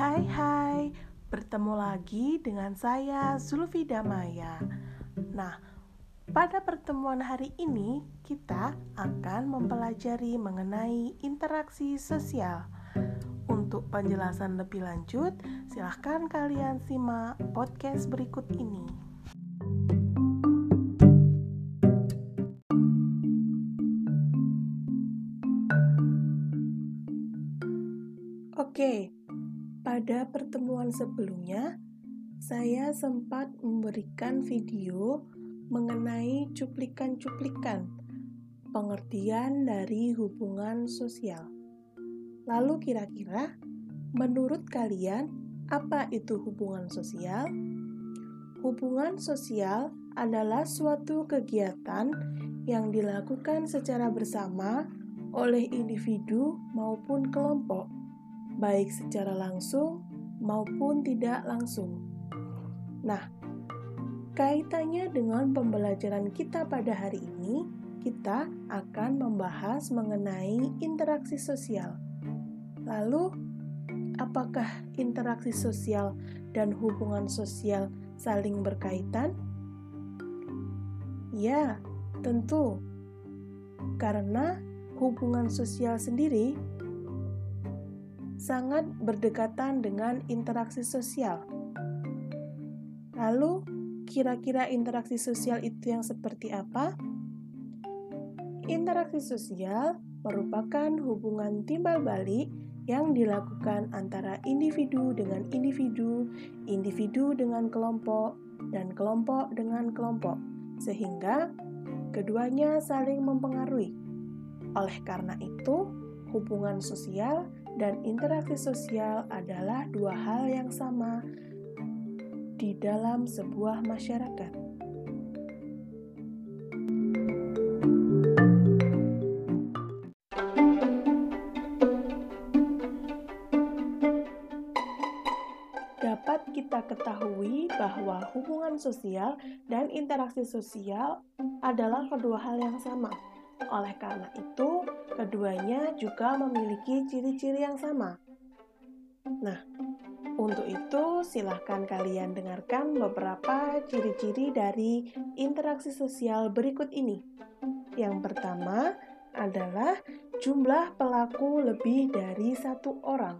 Hai hai, bertemu lagi dengan saya Zulfi Damaya. Nah, pada pertemuan hari ini kita akan mempelajari mengenai interaksi sosial. Untuk penjelasan lebih lanjut, silahkan kalian simak podcast berikut ini. Oke, pada pertemuan sebelumnya, saya sempat memberikan video mengenai cuplikan-cuplikan pengertian dari hubungan sosial. Lalu kira-kira menurut kalian apa itu hubungan sosial? Hubungan sosial adalah suatu kegiatan yang dilakukan secara bersama oleh individu maupun kelompok baik secara langsung maupun tidak langsung. Nah, kaitannya dengan pembelajaran kita pada hari ini, kita akan membahas mengenai interaksi sosial. Lalu, apakah interaksi sosial dan hubungan sosial saling berkaitan? Ya, tentu. Karena hubungan sosial sendiri sangat berdekatan dengan interaksi sosial. Lalu, kira-kira interaksi sosial itu yang seperti apa? Interaksi sosial merupakan hubungan timbal balik yang dilakukan antara individu dengan individu, individu dengan kelompok, dan kelompok dengan kelompok, sehingga keduanya saling mempengaruhi. Oleh karena itu, hubungan sosial dan interaksi sosial adalah dua hal yang sama di dalam sebuah masyarakat. Dapat kita ketahui bahwa hubungan sosial dan interaksi sosial adalah kedua hal yang sama. Oleh karena itu, keduanya juga memiliki ciri-ciri yang sama. Nah, untuk itu silahkan kalian dengarkan beberapa ciri-ciri dari interaksi sosial berikut ini. Yang pertama adalah jumlah pelaku lebih dari satu orang.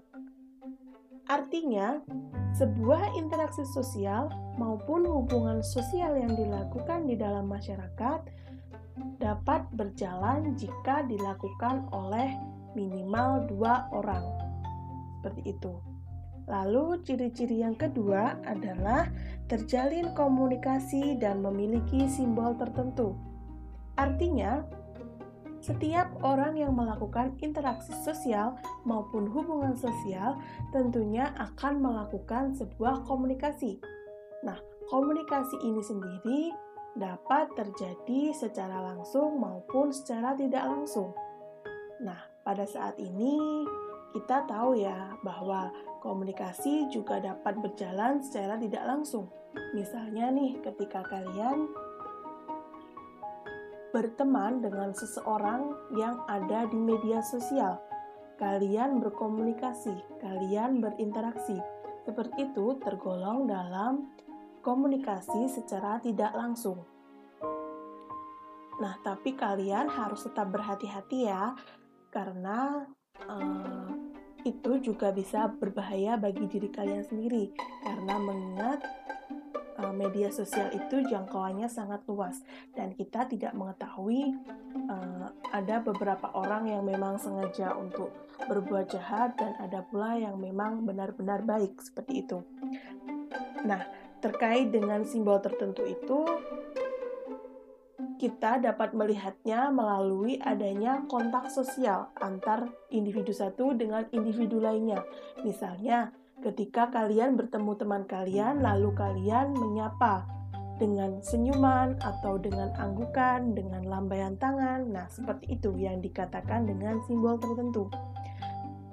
Artinya, sebuah interaksi sosial maupun hubungan sosial yang dilakukan di dalam masyarakat dapat berjalan jika dilakukan oleh minimal dua orang. Seperti itu. Lalu, ciri-ciri yang kedua adalah terjalin komunikasi dan memiliki simbol tertentu. Artinya, setiap orang yang melakukan interaksi sosial maupun hubungan sosial tentunya akan melakukan sebuah komunikasi. Nah, komunikasi ini sendiri dapat terjadi secara langsung maupun secara tidak langsung. Nah, pada saat ini kita tahu ya bahwa komunikasi juga dapat berjalan secara tidak langsung. Misalnya nih, ketika kalian berteman dengan seseorang yang ada di media sosial, kalian berkomunikasi, kalian berinteraksi. Seperti itu tergolong dalam komunikasi secara tidak langsung. Nah, tapi kalian harus tetap berhati-hati ya, karena uh, itu juga bisa berbahaya bagi diri kalian sendiri, karena mengingat uh, media sosial itu jangkauannya sangat luas dan kita tidak mengetahui uh, ada beberapa orang yang memang sengaja untuk berbuat jahat dan ada pula yang memang benar-benar baik seperti itu. Nah, Terkait dengan simbol tertentu itu, kita dapat melihatnya melalui adanya kontak sosial antar individu satu dengan individu lainnya. Misalnya, ketika kalian bertemu teman kalian, lalu kalian menyapa dengan senyuman atau dengan anggukan, dengan lambaian tangan. Nah, seperti itu yang dikatakan dengan simbol tertentu.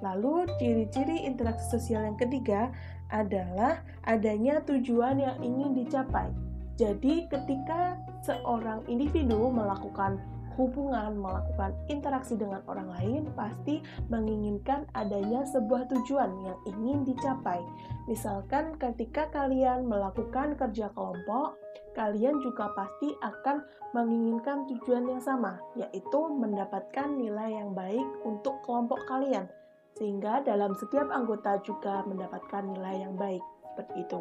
Lalu, ciri-ciri interaksi sosial yang ketiga adalah adanya tujuan yang ingin dicapai. Jadi, ketika seorang individu melakukan berhubungan, melakukan interaksi dengan orang lain, pasti menginginkan adanya sebuah tujuan yang ingin dicapai. Misalkan, ketika kalian melakukan kerja kelompok, kalian juga pasti akan menginginkan tujuan yang sama, yaitu mendapatkan nilai yang baik untuk kelompok kalian, sehingga dalam setiap anggota juga mendapatkan nilai yang baik. Seperti itu.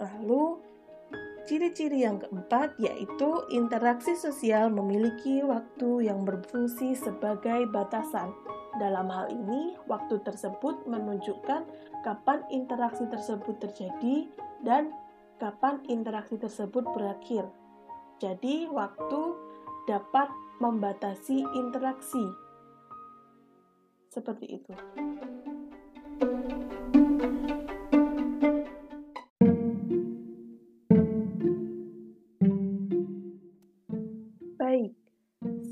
Lalu, Ciri-ciri yang keempat yaitu interaksi sosial memiliki waktu yang berfungsi sebagai batasan. Dalam hal ini, waktu tersebut menunjukkan kapan interaksi tersebut terjadi dan kapan interaksi tersebut berakhir. Jadi, waktu dapat membatasi interaksi. Seperti itu.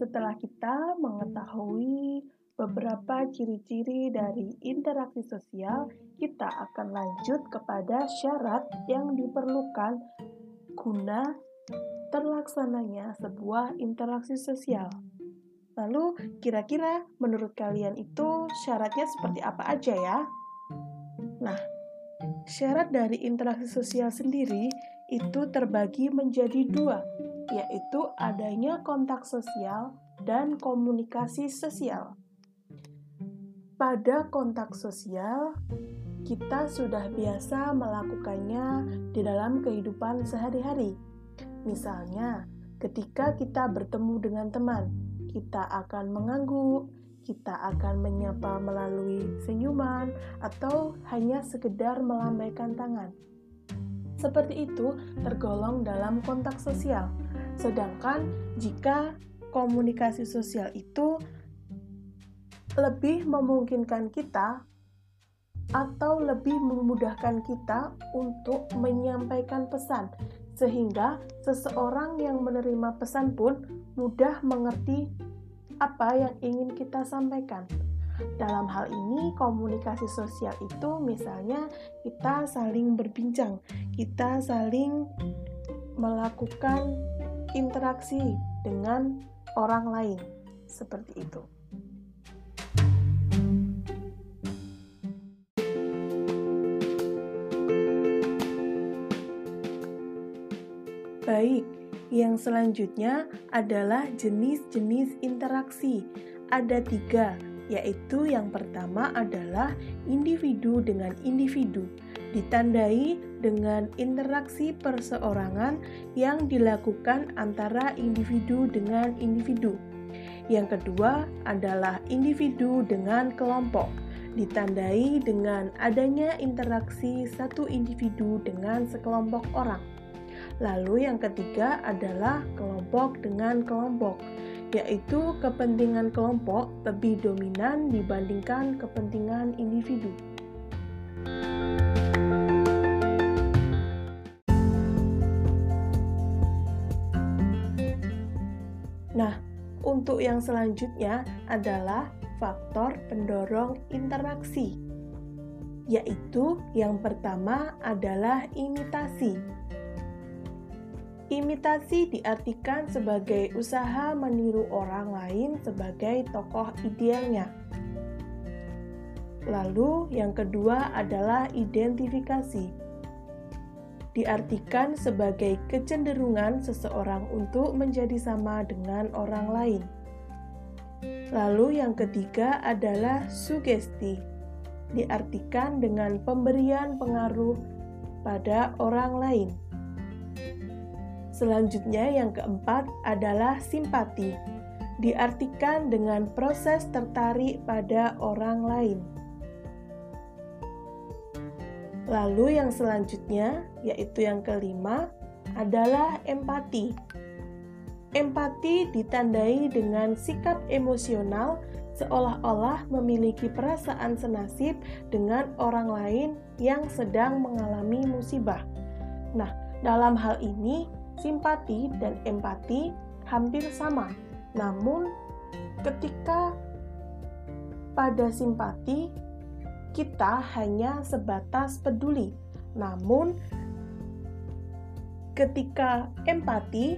Setelah kita mengetahui beberapa ciri-ciri dari interaksi sosial, kita akan lanjut kepada syarat yang diperlukan guna terlaksananya sebuah interaksi sosial. Lalu, kira-kira menurut kalian itu syaratnya seperti apa aja ya? Nah, syarat dari interaksi sosial sendiri itu terbagi menjadi dua, yaitu adanya kontak sosial dan komunikasi sosial. Pada kontak sosial, kita sudah biasa melakukannya di dalam kehidupan sehari-hari. Misalnya, ketika kita bertemu dengan teman, kita akan mengangguk, kita akan menyapa melalui senyuman, atau hanya sekedar melambaikan tangan. Seperti itu tergolong dalam kontak sosial. Sedangkan jika komunikasi sosial itu lebih memungkinkan kita atau lebih memudahkan kita untuk menyampaikan pesan, sehingga seseorang yang menerima pesan pun mudah mengerti apa yang ingin kita sampaikan. Dalam hal ini, komunikasi sosial itu misalnya kita saling berbincang, kita saling melakukan interaksi dengan orang lain, seperti itu. Baik, yang selanjutnya adalah jenis-jenis interaksi. Ada tiga, yaitu yang pertama adalah individu dengan individu ditandai dengan interaksi perseorangan yang dilakukan antara individu dengan individu. Yang kedua adalah individu dengan kelompok, ditandai dengan adanya interaksi satu individu dengan sekelompok orang. Lalu yang ketiga adalah kelompok dengan kelompok, yaitu kepentingan kelompok lebih dominan dibandingkan kepentingan individu. Nah, untuk yang selanjutnya adalah faktor pendorong interaksi, yaitu yang pertama adalah imitasi. Imitasi diartikan sebagai usaha meniru orang lain sebagai tokoh idealnya. Lalu, yang kedua adalah identifikasi diartikan sebagai kecenderungan seseorang untuk menjadi sama dengan orang lain. Lalu, yang ketiga adalah sugesti, diartikan dengan pemberian pengaruh pada orang lain. Selanjutnya, yang keempat adalah simpati, diartikan dengan proses tertarik pada orang lain. Lalu yang selanjutnya, yaitu yang kelima, adalah empati. Empati ditandai dengan sikap emosional seolah-olah memiliki perasaan senasib dengan orang lain yang sedang mengalami musibah. Nah, dalam hal ini, simpati dan empati hampir sama. Namun, ketika pada simpati kita hanya sebatas peduli. Namun, ketika empati,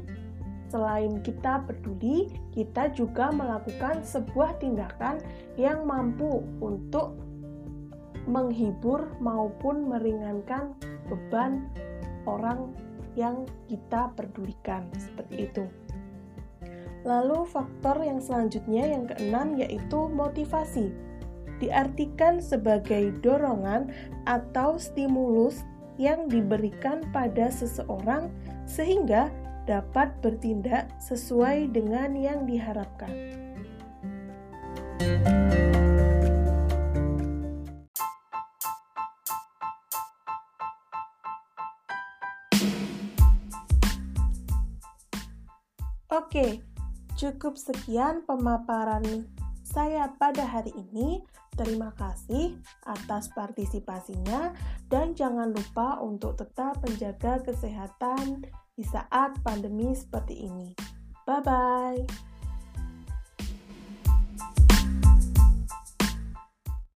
selain kita peduli, kita juga melakukan sebuah tindakan yang mampu untuk menghibur maupun meringankan beban orang yang kita pedulikan seperti itu. Lalu faktor yang selanjutnya yang keenam yaitu motivasi. Diartikan sebagai dorongan atau stimulus yang diberikan pada seseorang sehingga dapat bertindak sesuai dengan yang diharapkan. Oke, cukup sekian pemaparan saya pada hari ini. Terima kasih atas partisipasinya, dan jangan lupa untuk tetap menjaga kesehatan di saat pandemi seperti ini. Bye bye.